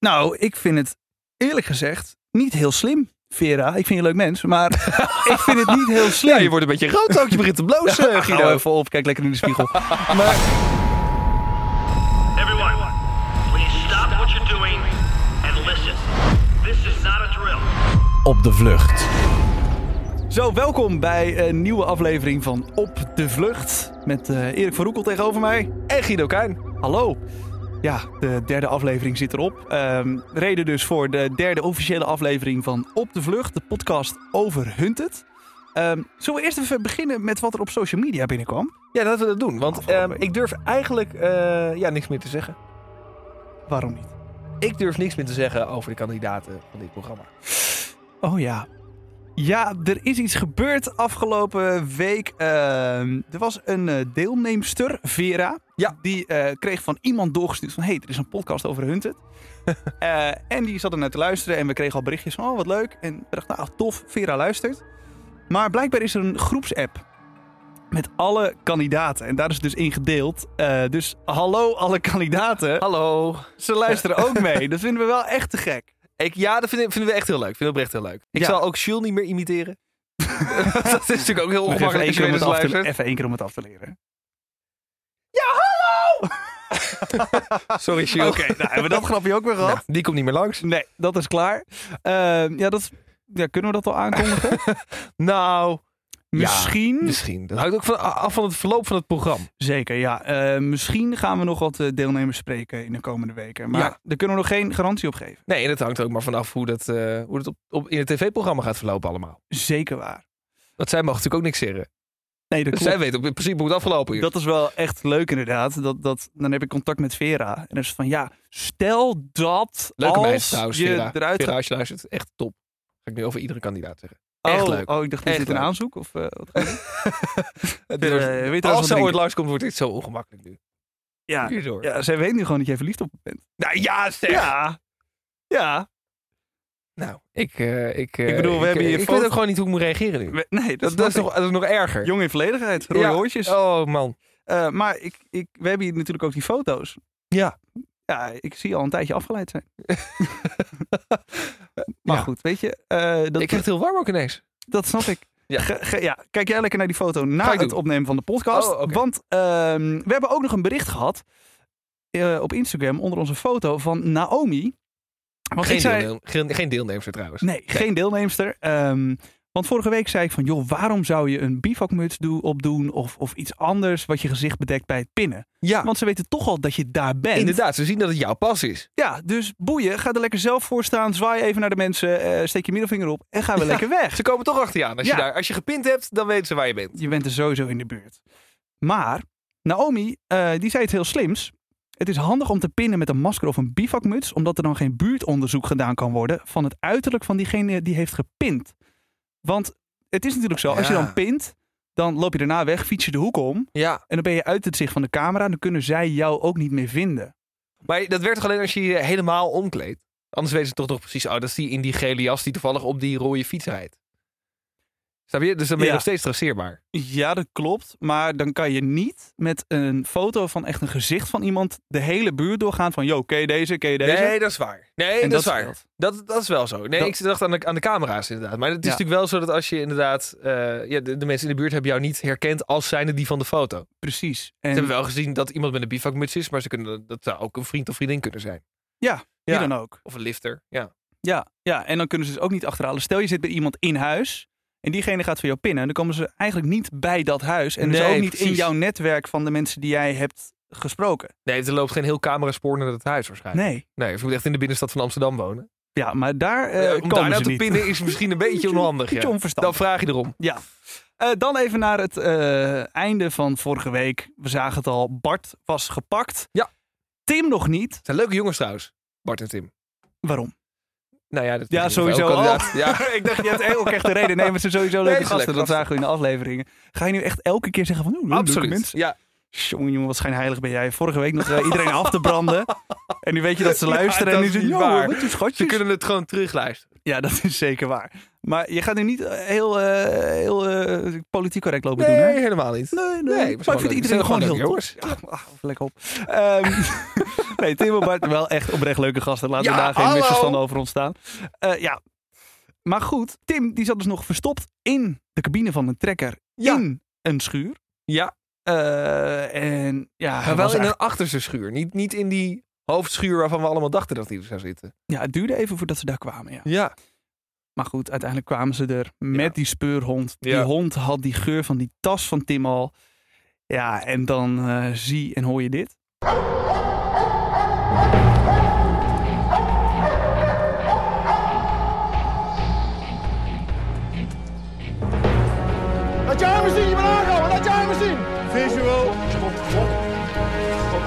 Nou, ik vind het eerlijk gezegd niet heel slim, Vera. Ik vind je een leuk mens, maar ik vind het niet heel slim. Ja, je wordt een beetje rood ook. Je begint te blozen, Hou Guido. even op, kijk lekker in de spiegel. Maar, Everyone, please stop what you're doing and listen. This is not a drill. op de vlucht. Zo, welkom bij een nieuwe aflevering van Op de Vlucht. Met eh, Erik van Roekel tegenover mij. En Guido Kuin. Hallo. Ja, de derde aflevering zit erop. Ehm, reden dus voor de derde officiële aflevering van Op de Vlucht, de podcast over Hunted. Ehm zullen we eerst even beginnen met wat er op social media binnenkwam? Ja, laten we dat doen. Want ehm, ik durf eigenlijk eh, ja, niks meer te zeggen. Waarom niet? Ik durf niks meer te zeggen over de kandidaten van dit programma. Oh ja. Ja, er is iets gebeurd afgelopen week. Ehm, er was een eh, deelnemster, Vera. Ja. Die eh, kreeg van iemand doorgestuurd van... hé, hey, er is een podcast over Hunted. Eh, en die zat er naar te luisteren. En we kregen al berichtjes van... oh, wat leuk. En we dachten, nou, tof, Vera luistert. Maar blijkbaar is er een groepsapp... met alle kandidaten. En daar is het dus in gedeeld. Dus hallo alle kandidaten. Hallo. Ze luisteren ook mee. Dat vinden we wel echt te gek. Ik, ja, dat vinden, vinden we echt heel leuk. Vinden we oprecht heel leuk. Ik Ja. zal ook Jules niet meer imiteren. dat is natuurlijk ook heel even ongemakkelijk één, als je keer om weer het eens af te, luistert. even één keer om het af te leren. Sorry, Jules. Oké, nou hebben we dat grapje ook weer gehad. Nou, die komt niet meer langs. Nee, dat is klaar. Ehm, ja, dat ja, kunnen we dat al aankondigen? Nou, misschien. misschien. Dat hangt ook van, af van het verloop van het programma. Zeker, ja. Eh, misschien gaan we nog wat eh, deelnemers spreken in de komende weken. Maar Ja. daar kunnen we nog geen garantie op geven. Nee, en het hangt ook maar vanaf hoe dat, eh, hoe dat op, op, in het tv-programma gaat verlopen allemaal. Zeker waar. Want zij mogen natuurlijk ook niks zeggen. Nee, dat Dus klopt. zij weten in principe hoe het afgelopen is. Dat is wel echt leuk inderdaad. Dat, dat, dan heb ik contact met Vera. En dan is het van, ja, stel dat Leuke als trouwens, je Vera. eruit Vera, als je luistert, echt top. Ga ik nu over iedere kandidaat zeggen. Oh, leuk. Oh, ik dacht, is Echt dit een aanzoek? Of, eh, wat Eh, weet als ze ooit langskomt, wordt dit zo ongemakkelijk nu. ja, Hierdoor. ja, zij weet nu gewoon dat jij verliefd op bent. Nou ja, zeg. Ja. Ja. Nou, ik, eh, ik, eh, Ik bedoel, we ik, hebben eh, hier Ik foto- weet ook gewoon niet hoe ik moet reageren nu. We- Nee, dat, Dat, dat, is nog, dat is nog erger. Jong in verlegenheid, rode Ja. oortjes. Oh man. Eh, maar ik, ik, we hebben hier natuurlijk ook die foto's. Ja. Ja, ik zie al een tijdje afgeleid zijn. maar Ja. goed, weet je, eh, dat, Ik krijg het heel warm ook ineens. dat snap ik. Ja. Ge- ge- ja, kijk jij lekker naar die foto na het doen. opnemen van de podcast. Oh. Want ehm, we hebben ook nog een bericht gehad eh, op Instagram onder onze foto van Naomi. Want Geen, ik zei, geen, geen deelnemster trouwens. Nee, geen deelnemster. Ehm, want vorige week zei ik van, joh, waarom zou je een bivakmuts do- opdoen of, of iets anders wat je gezicht bedekt bij het pinnen? Ja, Want ze weten toch al dat je daar bent. inderdaad. Ze zien dat het jouw pas is. Ja, dus boeien, ga er lekker zelf voor staan, zwaai even naar de mensen, eh, steek je middelvinger op en gaan we Ja. lekker weg. Ze komen toch achter je aan. Als, Ja. je, daar, als je gepint hebt, dan weten ze waar je bent. Je bent er sowieso in de buurt. Maar Naomi, eh, die zei het heel slims. Het is handig om te pinnen met een masker of een bivakmuts, omdat er dan geen buurtonderzoek gedaan kan worden van het uiterlijk van diegene die heeft gepint. Want het is natuurlijk zo, als je dan pint, dan loop je daarna weg, fiets je de hoek om Ja. en dan ben je uit het zicht van de camera. Dan kunnen zij jou ook niet meer vinden. Maar dat werkt toch alleen als je je helemaal omkleedt? Anders weten ze toch nog precies, oh, dat is die in die gele jas die toevallig op die rode fiets rijdt. Je? Dus dan ben je Ja. nog steeds traceerbaar. Ja, dat klopt. Maar dan kan je niet met een foto van echt een gezicht van iemand de hele buurt doorgaan van, yo, ken je deze, ken je deze? Nee, dat is waar. Nee, dat, dat is waar. Dat, dat is wel zo. Nee, Dat- ik dacht aan de, aan de camera's inderdaad. Maar het is Ja. natuurlijk wel zo dat als je inderdaad... eh, ja, de, de mensen in de buurt hebben jou niet herkend als zijnde die van de foto. Precies. Ze En hebben wel gezien dat iemand met een bivakmuts is, maar ze kunnen, dat zou ook een vriend of vriendin kunnen zijn. ja, wie Ja. dan ook. Of een lifter, ja. Ja, ja, en dan kunnen ze dus ook niet achterhalen. Stel je zit bij iemand in huis en diegene gaat voor jou pinnen. Dan komen ze eigenlijk niet bij dat huis. En dus Nee, ook niet in jouw netwerk van de mensen die jij hebt gesproken. Nee, er loopt geen heel cameraspoor naar het huis waarschijnlijk. Nee. Nee, je moet echt in de binnenstad van Amsterdam wonen. Ja, maar daar Eh, om daar nou te niet. pinnen is misschien een beetje onhandig. beetje Ja. Dan vraag je erom. Ja. Eh, dan even naar het einde van vorige week. We zagen het al. Bart was gepakt. Ja. Tim nog niet. Het zijn leuke jongens trouwens, Bart en Tim. Waarom? Nou ja, dat Ja, sowieso. ook al. inderdaad. Ja. ik dacht, je hebt ook echt de reden. Nee, maar zijn sowieso leuke gasten. Dat zagen we in de afleveringen. Ga je nu echt elke keer zeggen van... Absoluut. mensen? Ja. Jongen, jongen, wat schijnheilig ben jij. Vorige week nog eh, iedereen af te branden. En nu weet je dat ze luisteren. en nu zeggen niet "Yo, waar. wat een schatjes. Ze kunnen het gewoon terugluisteren. Ja, dat is zeker waar. Maar je gaat nu niet eh, heel, eh, heel eh, politiek correct lopen Nee, doen, hè? helemaal niet. Nee, nee. Nee, maar ik vind iedereen gewoon heel tof. Ja, ah, lekker op. Ehm, nee, Tim en Bart, wel echt oprecht leuke gasten. Laten we Ja, daar geen misverstanden over ontstaan. Eh, ja, maar goed. Tim, die zat dus nog verstopt in de cabine van een trekker Ja. in een schuur. Ja, en ja, maar wel in een achterste schuur. Niet, niet in die hoofdschuur waarvan we allemaal dachten dat hij er zou zitten. ja, het duurde even voordat ze daar kwamen, ja. Ja. Maar goed, uiteindelijk kwamen ze er met Ja. die speurhond. Die Ja. hond had die geur van die tas van Tim al. Ja, en dan eh, zie en hoor je dit. Laat je armen zien, je bent aangehouden. Laat je armen zien. Visual.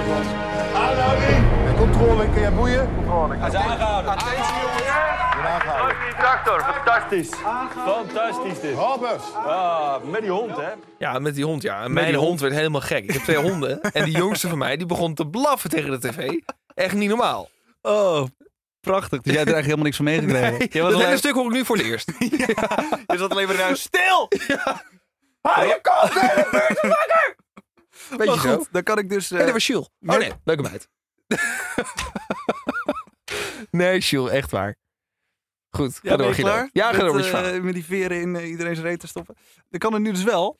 Klas. Aanhouding. Controle, kun jij boeien? Controle. Hij is aangehouden. Attentie jongens. Fantastisch. Fantastisch dit. Hoppers. Ah, met die hond, hè? Ja, met die hond, ja. En mijn die hond. hond. werd helemaal gek. Ik heb twee honden. En die jongste van mij, die begon te blaffen tegen de tv. Echt niet normaal. Oh, prachtig. Dus jij hebt er eigenlijk helemaal niks van meegekregen. Nee, dat hele alleen- stuk hoor ik nu voor het eerst. Je zat alleen maar in huis. Stil! Hou je kop, wakker! Weet je zo? goed, dan kan ik dus... eh, Nee, dat was Jules. Oh nee, leuke meid. nee, Jules, echt waar. Goed, ga ja, door, Guido. klaar? Ja, ga door met eh, met die veren in eh, iedereen zijn reet te stoppen. Dan kan het nu dus wel.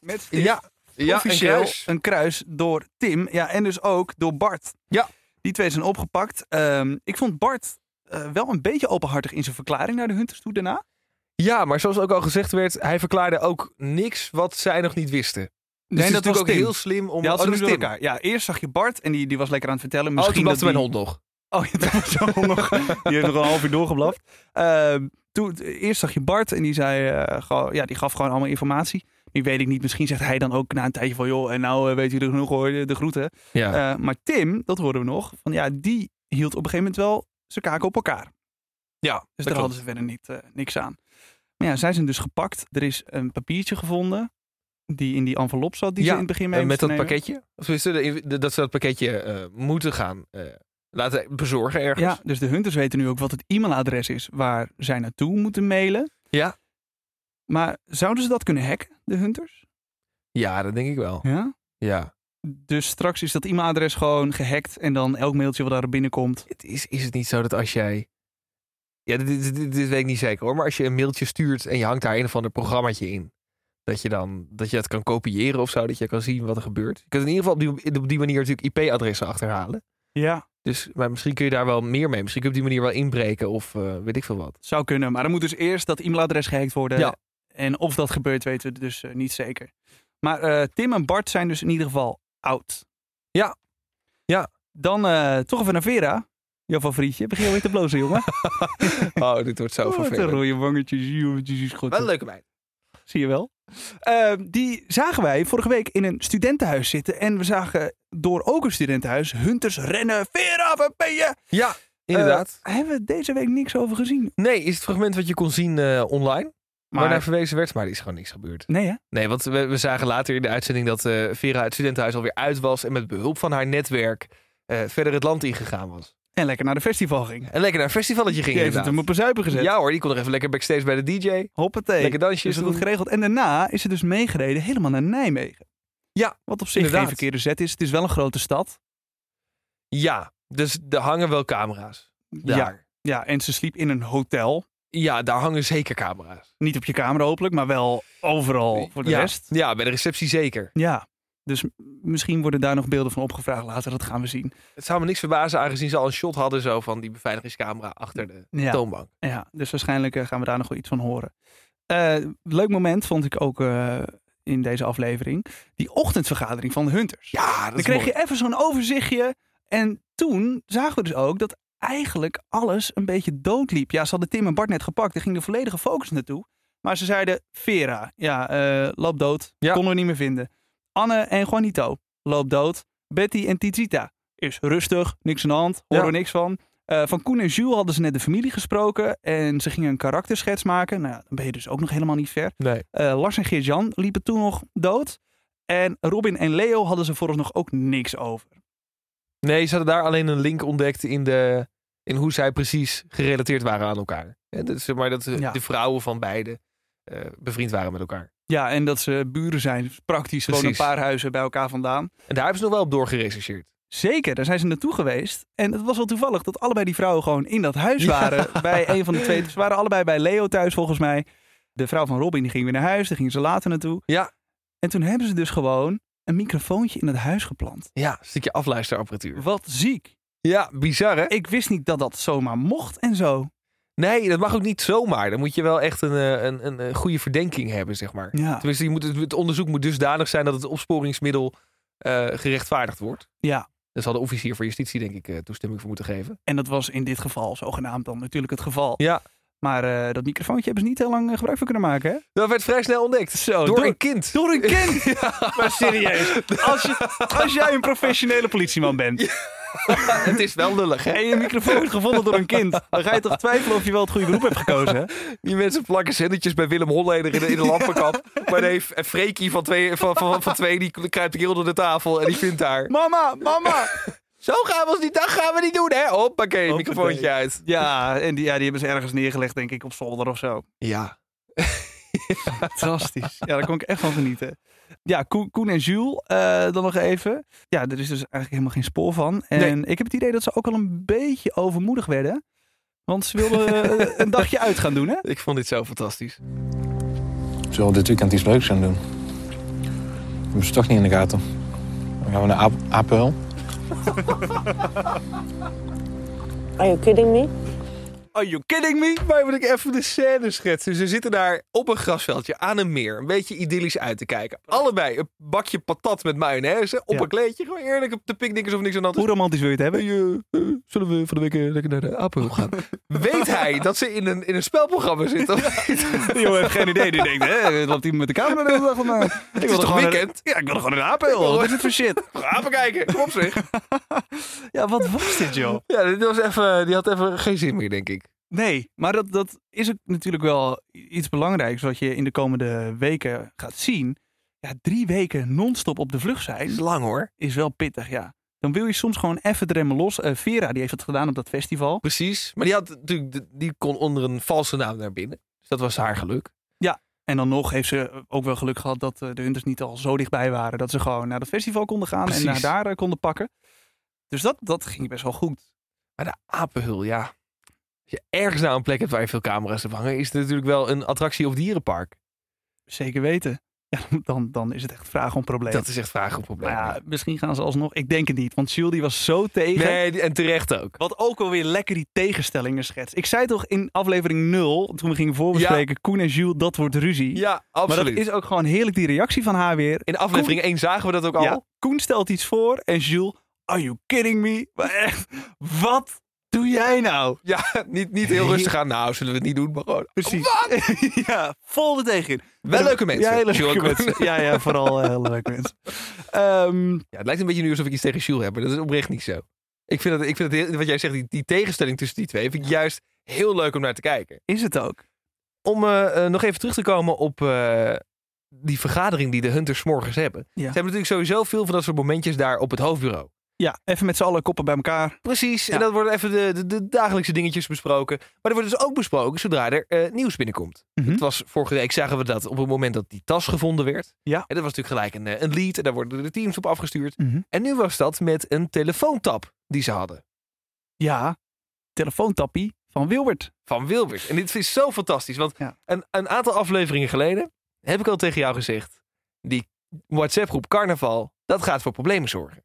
Met Ja, ja een officieel kruis. een kruis door Tim. Ja, en dus ook door Bart. Ja. Die twee zijn opgepakt. Ehm, ik vond Bart eh, wel een beetje openhartig in zijn verklaring naar de Hunters toe daarna. Ja, maar zoals ook al gezegd werd, hij verklaarde ook niks wat zij nog niet wisten. Dus Nee, is dat was natuurlijk ook heel slim om... Had oh, dat is Tim. elkaar. Ja, eerst zag je Bart en die, die was lekker aan het vertellen. Oh, Misschien toen dat blafte mijn hond nog. Oh, ja, was zo nog. Die heeft nog een half uur doorgeblaft. Ehm, toen, eerst zag je Bart en die zei, eh, ja, die gaf gewoon allemaal informatie. Nu weet ik niet, misschien zegt hij dan ook na een tijdje van, joh, en nou eh, weet u er genoeg hoor, de, groeten. Ja. Eh, maar Tim, dat hoorden we nog, van ja, die hield op een gegeven moment wel zijn kaken op elkaar. ja, Dus daar klopt. hadden ze verder niet, niks aan. Maar ja, zij zijn dus gepakt. Er is een papiertje gevonden die in die envelop zat, die Ja, ze in het begin mee met dat nemen. pakketje. Of is dat ze dat pakketje moeten gaan laten bezorgen ergens. Ja, dus de hunters weten nu ook wat het e-mailadres is waar zij naartoe moeten mailen. Ja. Maar zouden ze dat kunnen hacken, de hunters? Ja, dat denk ik wel. Ja. Ja. Dus straks is dat e-mailadres gewoon gehackt en dan elk mailtje wat daar binnenkomt. Het is, is het niet zo dat als jij... Ja, dit, dit, dit- dit weet ik niet zeker hoor. Maar als je een mailtje stuurt en je hangt daar een of ander programmaatje in. Dat je dan dat je het kan kopiëren of zo. Dat je kan zien wat er gebeurt. Je kunt in ieder geval op die, op die manier natuurlijk IP-adressen achterhalen. Ja. Dus maar misschien kun je daar wel meer mee. Misschien kun je op die manier wel inbreken of eh, weet ik veel wat. Zou kunnen, maar dan moet dus eerst dat e-mailadres gehackt worden. Ja. En of dat gebeurt weten we dus eh, niet zeker. Maar eh, Tim en Bart zijn dus in ieder geval oud. Ja. Ja. Dan toch even naar Vera. Jouw favorietje. Begin je alweer te blozen, jongen. Oh, dit wordt zo Oh, wat een vervelend. rode wangetjes. jongetjes, is goed. Wel een leuke meid. Zie je wel. Eh, die zagen wij vorige week in een studentenhuis zitten. En we zagen door ook een studentenhuis Hunters rennen. Vera, waar ben je? Ja, inderdaad. Eh, hebben we deze week niks over gezien. nee, is het fragment wat je kon zien eh, online. Maar Waarnaar verwezen werd, maar er is gewoon niks gebeurd. nee hè? Nee, want we, we zagen later in de uitzending dat eh, Vera het studentenhuis alweer uit was. En met behulp van haar netwerk eh, verder het land ingegaan was. En lekker naar de festival ging. En lekker naar een festivalletje ging Die heeft het hem op een zuipen gezet. Ja hoor, die kon nog even lekker backstage bij de DJ. Hoppatee. Lekker dansjes Dus dat goed geregeld. En daarna is ze dus meegereden helemaal naar Nijmegen. Ja, Wat op zich inderdaad. geen verkeerde zet is. Het is wel een grote stad. Ja, dus er hangen wel camera's. Daar. Ja. ja, en ze sliep in een hotel. Ja, daar hangen zeker camera's. Niet op je kamer hopelijk, maar wel overal voor de ja. rest. Ja, bij de receptie zeker. Ja. Dus misschien worden daar nog beelden van opgevraagd later. Dat gaan we zien. Het zou me niks verbazen aangezien ze al een shot hadden zo van die beveiligingscamera achter de Ja. toonbank. Ja, dus waarschijnlijk eh, gaan we daar nog wel iets van horen. Eh, leuk moment vond ik ook eh, in deze aflevering. Die ochtendvergadering van de Hunters. Ja, dat Dan is kreeg mooi. je even zo'n overzichtje. En toen zagen we dus ook dat eigenlijk alles een beetje doodliep. Ja, ze hadden Tim en Bart net gepakt. Daar ging de volledige focus naartoe. Maar ze zeiden, Vera, ja, eh loopt dood. Ja. Konden we niet meer vinden. Anne en Juanito, loopt dood. Betty en Tizita is rustig, niks aan de hand, horen Ja. we niks van. Eh, van Koen en Jules hadden ze net de familie gesproken. En ze gingen een karakterschets maken. Nou, ja, dan ben je dus ook nog helemaal niet ver. Nee. Eh, Lars en Geert-Jan liepen toen nog dood. En Robin en Leo hadden ze vooralsnog ook niks over. Nee, ze hadden daar alleen een link ontdekt in, de, in hoe zij precies gerelateerd waren aan elkaar. Hè, dat, maar dat de, Ja. de vrouwen van beide eh, bevriend waren met elkaar. Ja, en dat ze buren zijn. Praktisch gewoon een Precies. paar huizen bij elkaar vandaan. En daar hebben ze nog wel op doorgerechercheerd. Zeker, daar zijn ze naartoe geweest. En het was wel toevallig dat allebei die vrouwen gewoon in dat huis waren. Bij een van de twee. Ze waren allebei bij Leo thuis volgens mij. De vrouw van Robin die ging weer naar huis. Daar gingen ze later naartoe. Ja. En toen hebben ze dus gewoon een microfoontje in het huis geplant. Ja, een stukje afluisterapparatuur. Wat ziek. Ja, bizar hè? Ik wist niet dat dat zomaar mocht en zo. Nee, dat mag ook niet zomaar. Dan moet je wel echt een, eh, een, een, goede verdenking hebben, zeg maar. Ja. Tenminste, je moet, het, het onderzoek moet dusdanig zijn dat het opsporingsmiddel eh, gerechtvaardigd wordt. Ja. Daar zal de officier van justitie, denk ik, eh, toestemming voor moeten geven. En dat was in dit geval zogenaamd dan natuurlijk het geval. Ja. Maar eh, dat microfoontje hebben ze niet heel lang eh, gebruik van kunnen maken, hè? Dat werd vrij snel ontdekt. Zo, door, door- een kind. Door een kind! Maar serieus, als, je, als jij een professionele politieman bent het is wel lullig, hè? en je microfoon wordt gevonden door een kind, dan ga je toch twijfelen of je wel het goede beroep hebt gekozen, hè? Die mensen plakken zendertjes bij Willem Holleder in de, in de lampenkap. maar nee, en Freekie van twee, van, van, van twee die kruipt hier onder de tafel en die vindt daar. Mama, mama! Zo gaan we ons die dag gaan we niet doen, hè? Hoppakee, Hoppatee. microfoontje uit. Ja, en die, ja, die hebben ze ergens neergelegd, denk ik, op zolder of zo. Ja. Fantastisch. Ja, daar kon ik echt van genieten. Ja, Koen, Koen en Jules, eh, dan nog even. Ja, er is dus eigenlijk helemaal geen spoor van. En ik heb het idee dat ze ook al een beetje overmoedig werden. Want ze wilden eh, een dagje uit gaan doen, hè? Ik vond dit zo fantastisch. Zullen we dit weekend iets leuks gaan doen? We hebben ze toch niet in de gaten. Dan gaan we naar Ap Apel. Are you kidding me? Are you kidding me? Maar moet ik even de scène schetsen. Ze zitten daar op een grasveldje aan een meer. Een beetje idyllisch uit te kijken. Allebei een bakje patat met mayonaise. Op Ja. een kleedje. Gewoon eerlijk op de picknickers of niks aan hand. Hoe romantisch wil je het hebben? Hey, eh, eh, zullen we van de week eh, lekker naar de Apel gaan? Weet hij dat ze in een, in een spelprogramma zitten? Die jongen heeft geen idee. Die denkt, hè, loopt hij met de camera de hele dag vandaan? Ik is wil toch weekend? Ja, ik wil gewoon de APL. Wat is het voor shit? Apen kijken. Kom op zeg. Ja, wat was dit, joh? Ja, dit was even, die had even geen zin meer, denk ik. Nee, maar dat, dat is ook natuurlijk wel iets belangrijks wat je in de komende weken gaat zien. Ja, drie weken non-stop op de vlucht Het is zijn lang hoor. is wel pittig, ja. Dan wil je soms gewoon even de remmen los. Eh, Vera, die heeft het gedaan op dat festival. Precies. Maar die, had natuurlijk, die kon onder een valse naam naar binnen. Dus dat was haar geluk. En dan nog heeft ze ook wel geluk gehad dat eh, de hunters niet al zo dichtbij waren. Dat ze gewoon naar dat festival konden gaan Precies. en naar daar eh, konden pakken. Dus dat, dat ging best wel goed. Maar de apenhul, ja. Als je ergens nou een plek hebt waar je veel camera's hebt hangen, is het natuurlijk wel een attractie of dierenpark. Zeker weten. Ja, dan, dan is het echt vraag om probleem. Dat is echt vragen op probleem. Maar ja, misschien gaan ze alsnog. Ik denk het niet, want Jules die was zo tegen. nee, en terecht ook. Wat ook alweer lekker die tegenstellingen schetst. Ik zei toch in aflevering 0, toen we gingen voorbespreken, Koen en Jules, dat wordt ruzie. Ja, maar absoluut. dat is ook gewoon heerlijk die reactie van haar weer. In aflevering 1 zagen we dat ook al. Ja, Koen stelt iets voor en Jules, are you kidding me? Maar echt, wat doe jij nou? Ja, niet, niet heel rustig aan. Nou, zullen we het niet doen, maar gewoon. Precies. ja, vol er tegen. Wel leuke mensen. Ja, hele leuke mensen. Ja, ja, vooral eh, hele leuke mensen. Ehm, Ja, het lijkt een beetje nu alsof ik iets tegen Jules heb, maar dat is oprecht niet zo. Ik vind, het, ik vind heel, wat jij zegt, die, die tegenstelling tussen die twee, vind ik juist heel leuk om naar te kijken. is het ook? Om eh, eh, nog even terug te komen op die vergadering die de Hunters morgens hebben. Ze hebben natuurlijk sowieso veel van dat soort momentjes daar op het hoofdbureau. Ja, even met z'n allen koppen bij elkaar. Precies, en dat worden even de, de, de dagelijkse dingetjes besproken. Maar er wordt dus ook besproken zodra er eh, nieuws binnenkomt. Mhm. Het was vorige week zagen we dat op het moment dat die tas gevonden werd. Ja. En dat was natuurlijk gelijk een, eh, een lead en daar worden de teams op afgestuurd. Mhm. En nu was dat met een telefoontap die ze hadden. Ja, telefoontappie van Wilbert. Van Wilbert. En dit is zo fantastisch. Want Ja. een, een aantal afleveringen geleden heb ik al tegen jou gezegd. Die WhatsApp groep Carnaval, dat gaat voor problemen zorgen.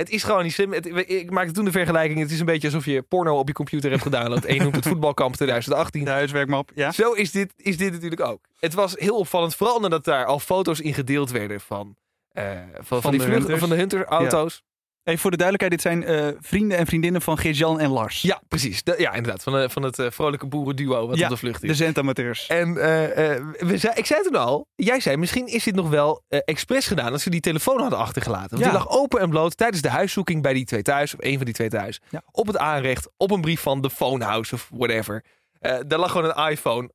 Het is gewoon niet slim. Het- ik maakte toen de vergelijking. Het is een beetje alsof je porno op je computer hebt gedownload. Eén noemt het voetbalkamp 2018. De huiswerkmap, ja. Zo is dit, is dit natuurlijk ook. Het was heel opvallend. Vooral nadat daar al foto's in gedeeld werden van, eh, van, van, die de vlucht, van de Hunter-auto's. Even voor de duidelijkheid, dit zijn eh, vrienden en vriendinnen van Geert-Jan en Lars. Ja. precies. De- ja, inderdaad. Van, eh, van het eh, vrolijke boerenduo wat Ja, op de vlucht is. De zendamateurs. En we zei, ik zei toen al, jij zei misschien is dit nog wel expres gedaan dat ze die telefoon hadden achtergelaten. Want Ja. die lag open en bloot tijdens de huiszoeking bij die twee thuis, of een van die twee thuis. Ja. Op het aanrecht, op een brief van de Phonehouse of whatever. Daar lag gewoon een iPhone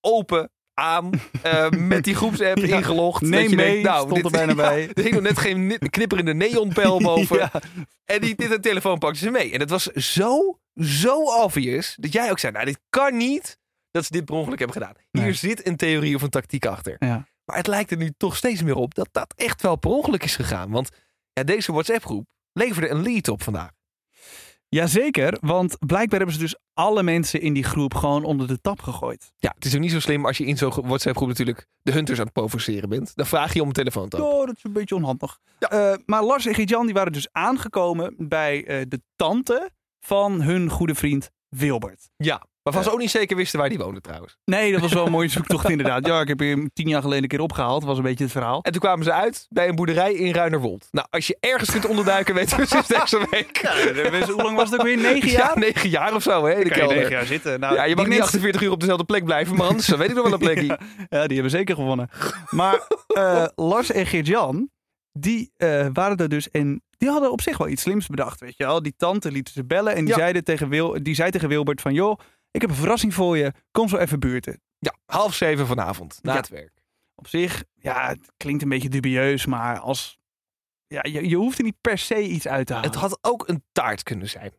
open, aan, eh, met die groepsapp Ja. ingelogd. Neem Dat je mee, denkt, nou, stond dit- er bijna ja, bij. Er hing nog net geen ni- knipperende neonpijl boven. Ja. En die, dit een telefoon pakte ze mee. En het was zo, zo obvious dat jij ook zei, nou dit kan niet dat ze dit per ongeluk hebben gedaan. Hier Nee. zit een theorie of een tactiek achter. Ja. Maar het lijkt er nu toch steeds meer op dat dat echt wel per ongeluk is gegaan. Want ja, deze WhatsApp-groep leverde een lead op vandaag. Jazeker, want blijkbaar hebben ze dus alle mensen in die groep gewoon onder de tap gegooid. Ja, het is ook niet zo slim als je in zo'n WhatsApp-groep natuurlijk de hunters aan het provoceren bent. Dan vraag je om een telefoon te openen. Oh, dat is een beetje onhandig. Eh, maar Lars en Gert-Jan die waren dus aangekomen bij eh, de tante van hun goede vriend Wilbert. Ja, waarvan ze ook niet zeker wisten waar die woonde trouwens. Nee, dat was wel een mooie zoektocht inderdaad. Ja, ik heb hem tien jaar geleden een keer opgehaald. was een beetje het verhaal. En toen kwamen ze uit bij een boerderij in Ruinerwold. Nou, als je ergens kunt onderduiken, weten we sinds deze week. Ja, hoe lang was het ook weer? Negen Ja, jaar? negen jaar of zo, hè? in De Kan je negen jaar zitten. Nou, Ja, je mag niet mensen- 48 uur op dezelfde plek blijven, maar anders weet ik nog wel een plekje. Ja, ja, die hebben zeker gewonnen. Maar eh, Lars en Geert-Jan, die eh, waren er dus en die hadden op zich wel iets slims bedacht, weet je wel. Die tante lieten ze bellen en die, zeiden tegen Wil, die zei tegen Wilbert van, joh, ik heb een verrassing voor je, kom zo even buurten. Ja, half zeven vanavond, na Ja. het werk. Op zich, ja, het klinkt een beetje dubieus, maar als, ja, je, je hoeft er niet per se iets uit te halen. Het had ook een taart kunnen zijn.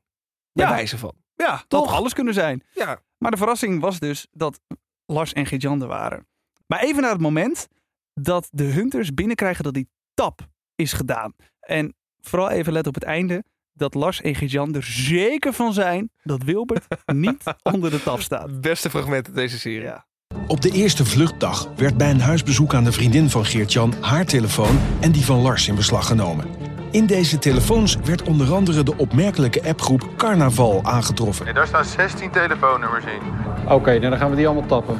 Bij Ja. wijze van. ja, toch? had alles kunnen zijn. Ja. Maar de verrassing was dus dat Lars en Geert-Jan er waren. Maar even naar het moment dat de hunters binnenkrijgen dat die tap is gedaan. En vooral even let op het einde dat Lars en Geert-Jan er zeker van zijn dat Wilbert niet onder de tap staat. Het beste fragment uit deze serie. Ja. Op de eerste vluchtdag werd bij een huisbezoek aan de vriendin van Geert-Jan haar telefoon en die van Lars in beslag genomen. In deze telefoons werd onder andere de opmerkelijke appgroep Carnaval aangetroffen. daar staan 16 telefoonnummers in. Oké, nou dan gaan we die allemaal tappen.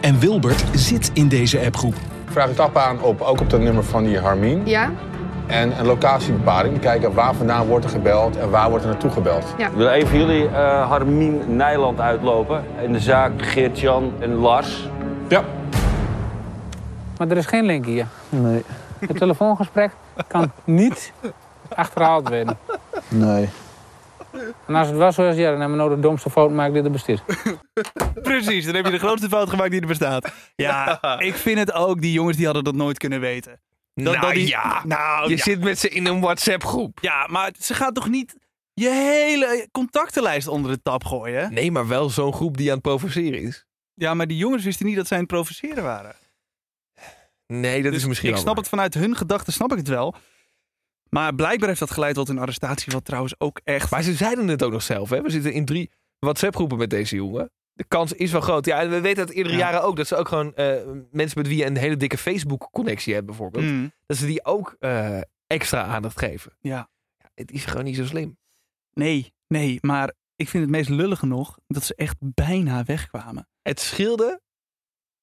En Wilbert zit in deze appgroep. Vraag een tap aan op, ook op het nummer van die Harmien. Ja? En een locatiebepaling. Kijken waar vandaan wordt er gebeld en waar wordt er naartoe gebeld. Ja. Ik wil even jullie eh Harmien Nijland uitlopen. In de zaak Geert-Jan en Lars. Ja. Maar er is geen link hier. Nee. Het telefoongesprek kan niet achterhaald werden. Nee. En als het was zoals ja, dan hebben we nou de domste fout gemaakt die er bestaat. Precies, dan heb je de grootste fout gemaakt die er bestaat. Ja, ik vind het ook, die jongens die hadden dat nooit kunnen weten. Dat, nou dat die- ja, nou, je ja. zit met ze in een WhatsApp-groep. ja, maar ze gaat toch niet je hele contactenlijst onder de tap gooien? Nee, maar wel zo'n groep die aan het provoceren is. Ja, maar die jongens wisten niet dat zij aan het provoceren waren. Nee, dat Dus is misschien ik snap waar. het vanuit hun gedachten, snap ik het wel. Maar blijkbaar heeft dat geleid tot een arrestatie, wat trouwens ook echt... Maar ze zeiden het ook nog zelf. Hè? We zitten in drie WhatsApp-groepen met deze jongen. De kans is wel groot. Ja, en we weten uit eerdere Ja. jaren ook dat ze ook gewoon eh, mensen met wie je een hele dikke Facebook-connectie hebt, bijvoorbeeld, Mm, dat ze die ook eh, extra aandacht geven. ja. Ja, het is gewoon niet zo slim. Nee, nee, maar ik vind het meest lullige nog dat ze echt bijna wegkwamen. Het scheelde,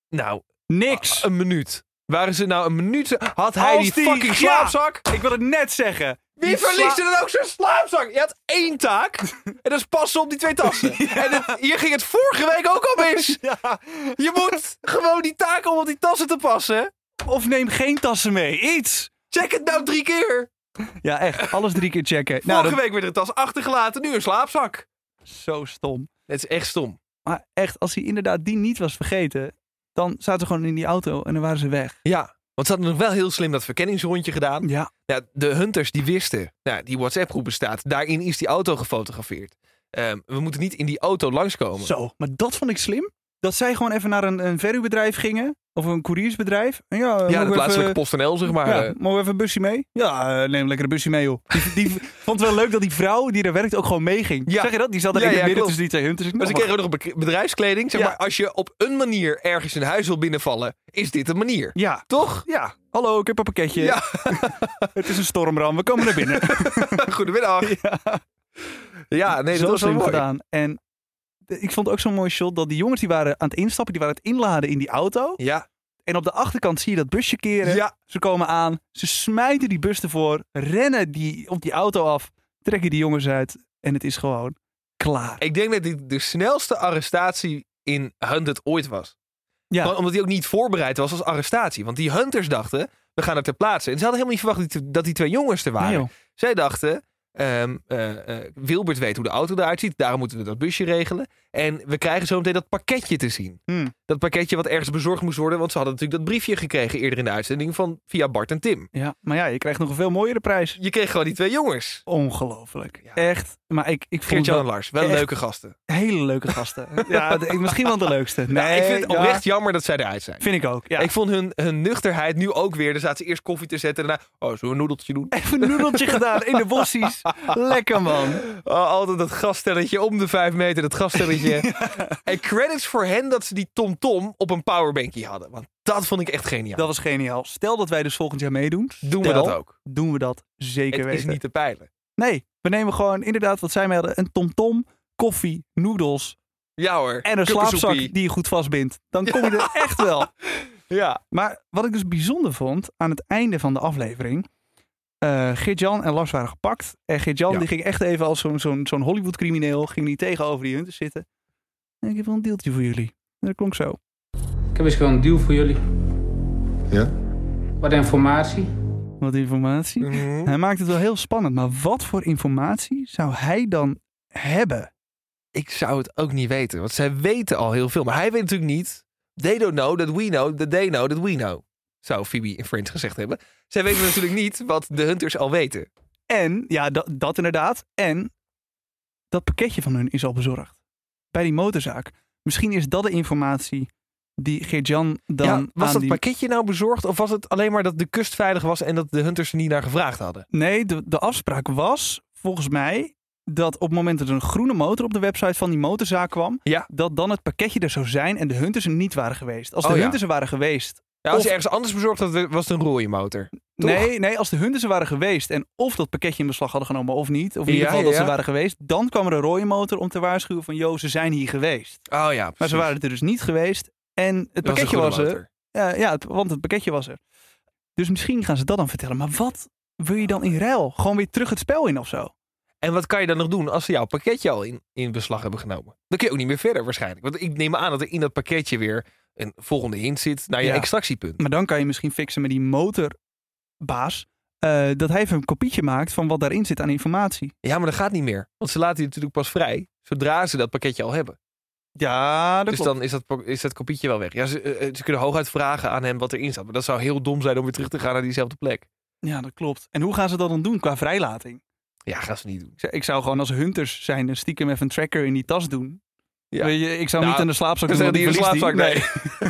nou, Niks! een minuut. Waren ze nou een minuut? Had hij Als die, fucking ja, slaapzak? ik wil het net zeggen. Wie verliest er dan ook zo'n slaapzak? Je had één taak. en dat is passen op die twee tassen. En het- hier ging het vorige week ook al mis. Ja. Je moet gewoon die taak om op die tassen te passen. Of neem geen tassen mee. Iets. Check het nou drie keer. Ja, echt. Alles drie keer checken. Vorige dat week werd er een tas achtergelaten, nu een slaapzak. zo stom. Het is echt stom. Maar echt, als hij inderdaad die niet was vergeten, dan zaten ze gewoon in die auto en dan waren ze weg. Ja, want ze hadden nog wel heel slim dat verkenningsrondje gedaan. Ja. Ja, de hunters die wisten, nou, die WhatsApp-groep bestaat. Daarin is die auto gefotografeerd. Ehm, we moeten niet in die auto langskomen. Zo, maar dat vond ik slim. Dat zij gewoon even naar een, een verhuurbedrijf gingen. Of een couriersbedrijf. En ja, ja, de plaatselijke PostNL, zeg maar. Ja, eh. mogen we even een busje mee? Ja, eh, neem lekker een busje mee, joh. Die, die vond het wel leuk dat die vrouw die daar werkt ook gewoon meeging. Ja. Zeg je dat? Die zat er Ja, in ja, midden tussen die twee hunters. Maar ze Nou, kregen ook nog be- bedrijfskleding. Zeg maar, als je op een manier ergens een huis wil binnenvallen, is dit een manier. Ja, Toch? ja. Hallo, ik heb een pakketje. Ja. het is een stormram, we komen naar binnen. Goedemiddag. ja. Nee, dat zo was wel mooi. gedaan. En de- ik vond ook zo'n mooi shot dat die jongens die waren aan het instappen, die waren het inladen in die auto. Ja, En op de achterkant zie je dat busje keren. ja. Ze komen aan, ze smijten die bus ervoor, rennen die op die auto af, trekken die jongens uit en het is gewoon klaar. Ik denk dat dit de snelste arrestatie in Hunted ooit was. Ja, Gewoon Omdat hij ook niet voorbereid was als arrestatie. Want die hunters dachten, we gaan er ter plaatse. En ze hadden helemaal niet verwacht dat die- twee jongens er waren. Nee. Zij dachten, ehm, eh, eh, Wilbert weet hoe de auto eruit ziet. Daarom moeten we dat busje regelen. En we krijgen zo meteen dat pakketje te zien. Hmm. Dat pakketje wat ergens bezorgd moest worden. Want ze hadden natuurlijk dat briefje gekregen eerder in de uitzending van via Bart en Tim. ja, maar ja, je krijgt nog een veel mooiere prijs. Je kreeg gewoon die twee jongens. Ongelooflijk. Ja. Echt Maar ik, ik vond het wel Lars, wel leuke gasten. hele leuke gasten. ja, misschien wel de leukste. Nee, Nee, ik vind het ja, oprecht jammer dat zij eruit zijn. Vind ik ook. Ja. Ik vond hun, hun nuchterheid nu ook weer. Dan zaten ze eerst koffie te zetten en daarna... Oh, zullen we een noedeltje doen? Even een noedeltje gedaan in de bossies. Lekker man. Oh, altijd dat gaststelletje om de vijf meter, dat gaststelletje. En credits voor hen dat ze die TomTom op een powerbankje hadden. Want dat vond ik echt geniaal. Dat was geniaal. Stel dat wij dus volgend jaar meedoen. Doen we dat ook. Doen we dat zeker Het weten. is niet te peilen. Nee, we nemen gewoon inderdaad wat zij mij hadden. Een tomtom, koffie, noedels Ja hoor. en een slaapzak die je goed vastbindt. Dan kom je er echt wel. Ja. Maar wat ik dus bijzonder vond aan het einde van de aflevering. eh Geert-Jan en Lars waren gepakt. En Geert-Jan Ja. die ging echt even als zo'n zo'n zo'n Hollywood-crimineel. Ging die tegenover die hunters zitten. En ik heb wel een deeltje voor jullie. En dat klonk zo. Ik heb eens gewoon een deal voor jullie. Ja? Wat informatie. Wat informatie. Mhm. Hij maakt het wel heel spannend. Maar wat voor informatie zou hij dan hebben? Ik zou het ook niet weten. Want zij weten al heel veel. Maar hij weet natuurlijk niet. They don't know that we know that they know that we know. Zou Phoebe in Friends gezegd hebben. Zij weten natuurlijk niet wat de hunters al weten. En, ja, dat, dat inderdaad. En dat pakketje van hun is al bezorgd. Bij die motorzaak. Misschien is dat de informatie die Geert-Jan dan ja, was dat die... pakketje nou bezorgd? Of was het alleen maar dat de kust veilig was en dat de hunters er niet naar gevraagd hadden? Nee, de, de afspraak was volgens mij dat op het moment dat er een groene motor op de website van die motorzaak kwam, Ja. dat dan het pakketje er zou zijn en de hunters er niet waren geweest. Als de Oh ja. hunters er waren geweest, Ja, als Of- je ergens anders bezorgd had, was het een rode motor. Toch? Nee, nee, als de hunters er waren geweest en of dat pakketje in beslag hadden genomen of niet, of in ieder geval dat ze waren geweest, dan kwam er een rode motor om te waarschuwen van, joh, ze zijn hier geweest. Oh ja, Maar ze waren er dus niet geweest en het Dat pakketje was er. Ja, ja, want het pakketje was er. Dus misschien gaan ze dat dan vertellen. Maar wat wil je dan in ruil? Gewoon weer terug het spel in of zo? En wat kan je dan nog doen als ze jouw pakketje al in, in beslag hebben genomen? Dan kun je ook niet meer verder waarschijnlijk. Want ik neem aan dat er in dat pakketje weer een volgende hint zit naar je Ja. extractiepunt. Maar dan kan je misschien fixen met die motorbaas. eh, dat hij even een kopietje maakt van wat daarin zit aan informatie. Ja, maar dat gaat niet meer. Want ze laten je natuurlijk pas vrij zodra ze dat pakketje al hebben. Ja, dat dus klopt. dan is dat, is dat kopietje wel weg. Ja, ze, eh, ze kunnen hooguit vragen aan hem wat erin staat. Maar dat zou heel dom zijn om weer terug te gaan naar diezelfde plek. Ja, dat klopt. En hoe gaan ze dat dan doen qua vrijlating? Ja, gaan ze niet doen. Ik zou- gewoon als hunters zijn stiekem even een tracker in die tas doen. Ja. Weet je, ik zou Nou, niet in de slaapzak doen, die in de die. Nee.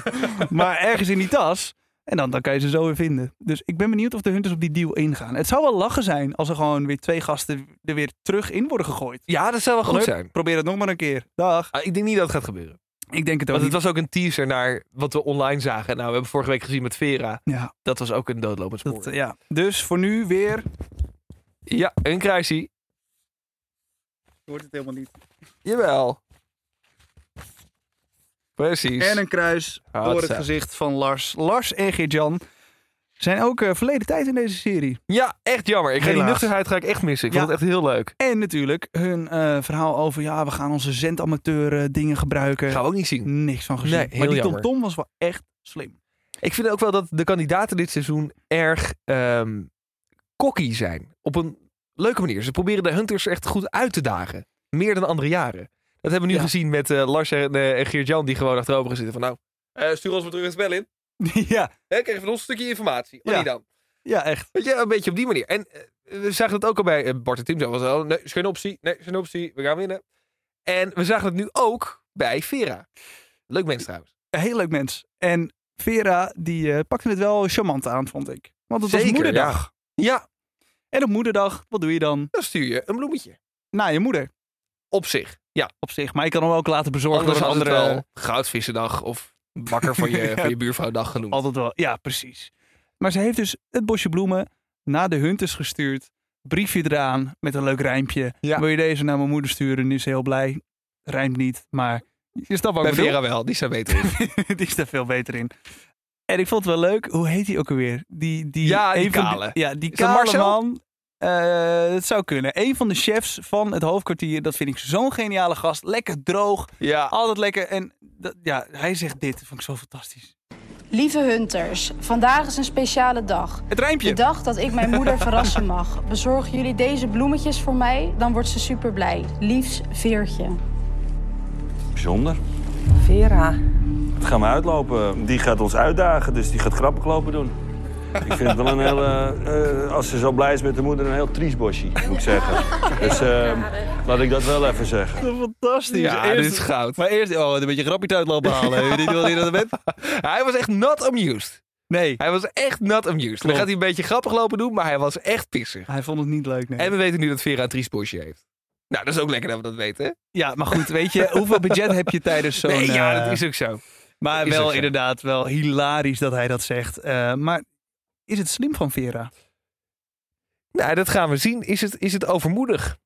maar ergens in die tas. En dan, dan kan je ze zo weer vinden. Dus ik ben benieuwd of de hunters op die deal ingaan. Het zou wel lachen zijn als er gewoon weer twee gasten er weer terug in worden gegooid. Ja, dat zou wel goed Leuk. zijn. Probeer het nog maar een keer. Dag. Ah, ik denk niet dat het gaat gebeuren. Ik denk het ook Want het niet. was ook een teaser naar wat we online zagen. Nou, we hebben vorige week gezien met Vera. Ja, Dat was ook een doodlopend spoor. dat, ja. Dus voor nu weer... Ja, een kruisie. Wordt het helemaal niet. Jawel. Precies. En een kruis door het gezicht van Lars. Lars en Geert-Jan zijn ook eh, verleden tijd in deze serie. Ja, echt jammer. Ik ga die nuchterheid ga ik echt missen. Ik Ja. vond het echt heel leuk. En natuurlijk hun eh, verhaal over... ja, we gaan onze zendamateur eh, dingen gebruiken. Gaan we ook niet zien. Niks van gezien. Nee, heel maar die jammer. TomTom was wel echt slim. Ik vind ook wel dat de kandidaten dit seizoen erg ehm cocky zijn. Op een leuke manier. Ze proberen de hunters echt goed uit te dagen. Meer dan andere jaren. Dat hebben we nu Ja. gezien met eh, Lars en, eh, en Geert-Jan die gewoon achterover zitten. Van nou, eh, stuur ons maar terug het spel in. ja, Hè, krijg je van ons een stukje informatie. Ja. niet dan? ja, echt. Weet je, een beetje op die manier. En we zagen het ook al bij Bart en Tim. Zo was oh, nee, is geen optie. Nee, is geen optie. We gaan winnen. En we zagen het nu ook bij Vera. Leuk mens trouwens. Een heel leuk mens. En Vera, die pakte het wel charmant aan, vond ik. Want het was moederdag. Ja, En op moederdag, wat doe je dan? dan stuur je een bloemetje. Naar je moeder. Op zich. Ja, Op zich. Maar je kan hem ook laten bezorgen anders door een andere... wel goudvissendag of bakker van je, van je buurvrouwdag genoemd. Altijd wel. Ja, precies. Maar ze heeft dus het bosje bloemen naar de hunters gestuurd. Briefje eraan met een leuk rijmpje. Ja. Wil je deze naar mijn moeder sturen? Nu is ze heel blij. Rijmt niet, maar je snapt wat Bij. Vera wel, die zijn beter in. die is daar veel beter in. En ik vond het wel leuk. Hoe heet hij ook alweer? Die, die, Ja, die van kale. ja, die Is kale man. Eh, het zou kunnen. Een van de chefs van het hoofdkwartier. Dat vind ik zo'n geniale gast. Lekker droog. Ja, Altijd lekker. En dat, ja, hij zegt dit. Dat vond ik zo fantastisch. Lieve Hunters, vandaag is een speciale dag. Het rijmpje. De dag dat ik mijn moeder verrassen mag. Bezorgen jullie deze bloemetjes voor mij? Dan wordt ze super blij. Liefs Veertje. Bijzonder. Vera. Het gaan we uitlopen. Die gaat ons uitdagen, dus die gaat grappig lopen doen. Ik vind het wel een hele, eh, als ze zo blij is met de moeder, een heel triest bosje, moet ik zeggen. Dus eh, laat ik dat wel even zeggen. Fantastisch. Ja, Eerst- dit is goud. Maar eerst oh, een beetje grapje uitlopen halen. Weet je niet wat je dat bent? Hij was echt not amused. Nee, Hij was echt not amused. Dan Klopt. gaat hij een beetje grappig lopen doen, maar hij was echt pissig. hij vond het niet leuk. Nee. En we weten nu dat Vera een triest bosje heeft. Nou, dat is ook lekker dat we dat weten. hè? Ja, maar goed, weet je, hoeveel budget heb je tijdens zo'n... nee, ja, eh, dat is ook zo. Maar wel inderdaad wel hilarisch dat hij dat zegt. Eh, maar is het slim van Vera? Nou, dat gaan we zien. Is het, is het overmoedig?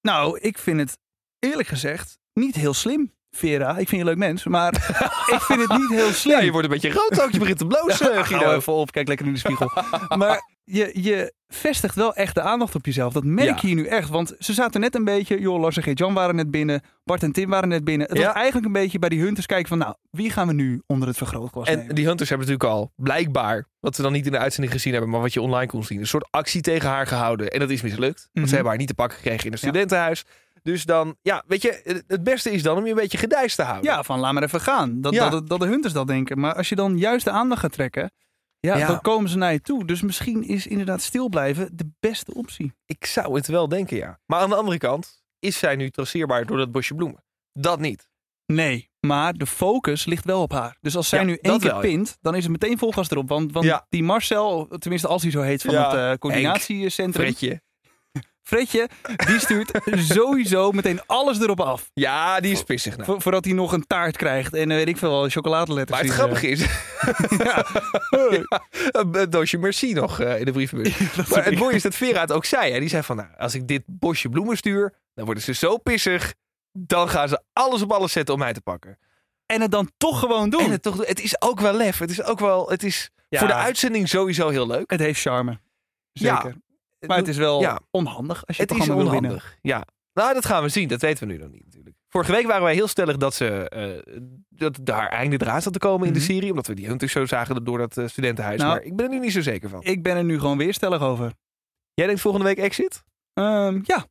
Nou, ik vind het eerlijk gezegd niet heel slim. Vera, ik vind je een leuk mens, maar ik vind het niet heel slim. Ja, je wordt een beetje rood ook. Je begint te blozen, Ja, Guido. hou even op, kijk lekker in de spiegel. maar je, je vestigt wel echt de aandacht op jezelf. Dat merk Ja. je hier nu echt. Want ze zaten net een beetje, joh, Lars en Geert-Jan waren net binnen. Bart en Tim waren net binnen. Het was eigenlijk een beetje bij die hunters kijken van, nou, wie gaan we nu onder het vergrootglas En nemen? die hunters hebben natuurlijk al blijkbaar, wat we dan niet in de uitzending gezien hebben, maar wat je online kon zien, een soort actie tegen haar gehouden. En dat is mislukt. Want Mhm. ze hebben haar niet te pakken gekregen in een Ja. studentenhuis. Dus dan, ja, weet je, het- beste is dan om je een beetje gedijst te houden. Ja, van laat maar even gaan. Dat, Ja. dat, dat de hunters dat denken. Maar als je dan juist de aandacht gaat trekken, ja, Ja. dan komen ze naar je toe. Dus misschien is inderdaad stil blijven de beste optie. Ik zou het wel denken, ja. Maar aan de andere kant, is zij nu traceerbaar door dat bosje bloemen? Dat niet. Nee, maar de focus ligt wel op haar. Dus als zij Ja, nu één keer wel, ja. pint, dan is het meteen vol gas erop. Want, want die Marcel, tenminste als hij zo heet van het eh, coördinatiecentrum. Fredje, die stuurt sowieso meteen alles erop af. Ja, die is pissig nou. Vo- voordat hij nog een taart krijgt en eh, weet ik veel wel, chocoladeletters. Maar het grappige eh, is, ja, een, een doosje merci nog eh, in de brievenbus. maar het mooie is dat Vera het ook zei. Hè? Die zei van, nou, als ik dit bosje bloemen stuur, dan worden ze zo pissig. Dan gaan ze alles op alles zetten om mij te pakken. En het dan toch gewoon doen. En het, toch, het is ook wel lef. Het is ook wel, het is Ja. voor de uitzending sowieso heel leuk. Het heeft charme. Ja. Maar het is wel Ja. onhandig als je Het het is wil winnen. onhandig. Ja. Nou, dat gaan we zien. Dat weten we nu nog niet natuurlijk. Vorige week waren wij heel stellig dat ze eh, dat daar einde draad zat te komen in de Mhm. serie. Omdat we die hunters zo zagen door dat eh, studentenhuis. Nou, maar ik ben er nu niet zo zeker van. Ik ben er nu gewoon weer stellig over. Jij denkt volgende week exit? Ehm, ja,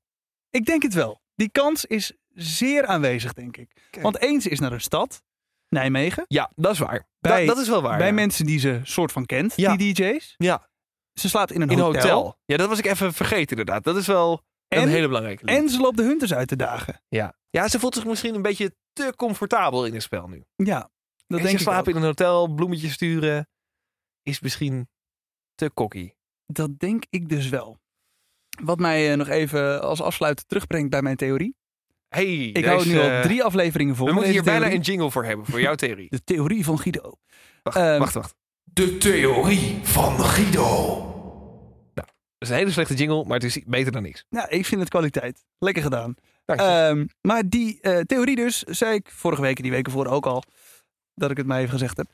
ik denk het wel. Die kans is zeer aanwezig, denk ik. Kijk. Want eens is naar een stad, Nijmegen. Ja, dat is waar. Bij- dat, dat is wel waar. bij ja. mensen die ze soort van kent, Ja. die DJ's. Ja, Ze slaapt in een in hotel. hotel. Ja, dat was ik even vergeten inderdaad. Dat is wel een En- hele belangrijke link. En ze loopt de hunters uit te dagen. ja. ja, ze voelt zich misschien een beetje te comfortabel in het spel nu. Ja, dat en denk ze ik slapen in een hotel, bloemetjes sturen, is misschien te cocky. Dat denk ik dus wel. Wat mij eh, nog even als afsluiter terugbrengt bij mijn theorie. Hey, Ik hou nu al drie afleveringen vol. We moeten hier bijna een jingle voor hebben, voor jouw theorie. De theorie van Guido. Wacht, Ehm, wacht, wacht. De theorie van Guido. Dat is een hele slechte jingle, maar het is beter dan niks. Nou, ik vind het kwaliteit. Lekker gedaan. Dank je. Ehm, maar die eh, theorie dus, zei ik vorige week en die weken voor ook al, dat ik het maar even gezegd heb.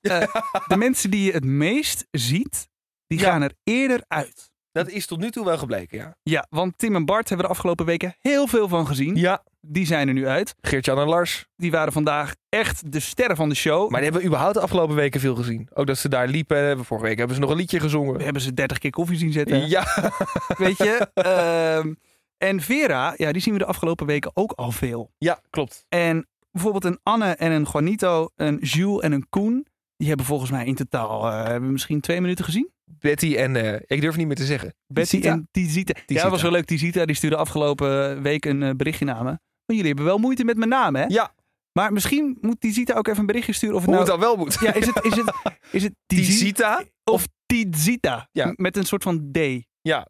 Eh, de mensen die je het meest ziet, die Ja. gaan er eerder uit. dat is tot nu toe wel gebleken, ja. Ja, want Tim en Bart hebben er de afgelopen weken heel veel van gezien. Ja. Die zijn er nu uit. Geert-Jan en Lars. Die waren vandaag echt de sterren van de show. Maar die hebben überhaupt de afgelopen weken veel gezien. Ook dat ze daar liepen. Vorige week hebben ze nog een liedje gezongen. We hebben ze 30 keer koffie zien zetten. Ja. Weet je? Ehm, en Vera, ja, die zien we de afgelopen weken ook al veel. ja, klopt. En bijvoorbeeld een Anne en een Juanito, een Jules en een Koen. Die hebben volgens mij in totaal eh, hebben we misschien twee minuten gezien. Betty en... eh, ik durf niet meer te zeggen. Betty Tizita. en Tizita. Ja, dat was wel leuk. Tizita die stuurde afgelopen week een eh, berichtje naar me. Jullie hebben wel moeite met mijn naam, hè? Ja, Maar misschien moet Tizita ook even een berichtje sturen. Of het hoe nou... het dan wel moet. Ja, is het, is het, is het Tizi- Tizita? of Tizita? Ja. Met een soort van D. Ja,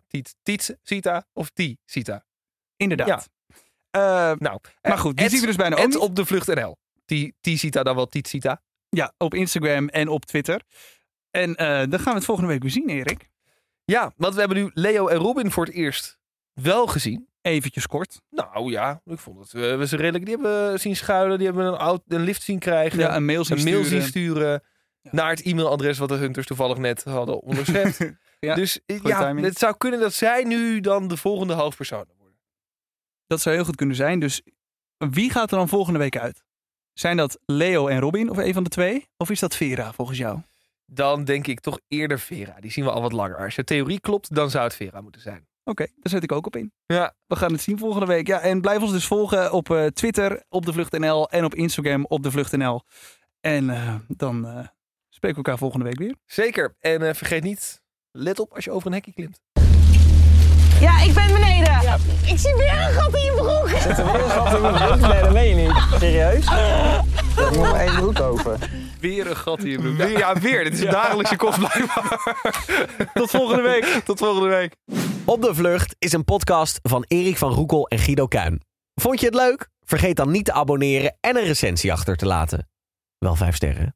Sita of Ti, Sita. Inderdaad. Eh, Nou, maar goed, die zien we dus bijna ook op de vlucht NL. Ti, Ti Sita dan wel Tiet Sita. Ja, op Instagram en op Twitter. En eh, dan gaan we het volgende week weer zien, Erik. Ja, want we hebben nu Leo en Robin voor het eerst wel gezien. Eventjes kort. Nou ja, ik vond het. We, we ze redelijk. Die hebben zien schuilen. Die hebben een, oud, een lift zien krijgen. Ja, een mail zien een mail sturen. zien sturen. Naar het e-mailadres wat de Hunters toevallig net hadden onderschept. Ja, dus eh, ja, timing. het zou kunnen dat zij nu dan de volgende hoofdpersoon worden. Dat zou heel goed kunnen zijn. Dus wie gaat er dan volgende week uit? Zijn dat Leo en Robin of een van de twee? Of is dat Vera volgens jou? Dan denk ik toch eerder Vera. Die zien we al wat langer. Als je theorie klopt, dan zou het Vera moeten zijn. Oké, daar zet ik ook op in. Ja, We gaan het zien volgende week. Ja, en blijf ons dus volgen op eh, Twitter op de Vlucht NL en op Instagram op de Vlucht NL. En eh, dan eh, Spreken we elkaar volgende week weer. Zeker. En vergeet niet, let op als je over een hekje klimt. Ja, ik ben beneden. Ik zie weer een gat in je broek. Zit er weer een gat in mijn broek? Nee, dat meen je niet. Serieus? Ik moet maar één broek open. Weer een gat in je broek. Weer, ja, weer. Dit is een dagelijkse kost blijkbaar. Tot volgende week. Tot volgende week. Op de Vlucht is een podcast van Erik van Roekel en Guido Kuin. Vond je het leuk? Vergeet dan niet te abonneren en een recensie achter te laten. Wel vijf sterren.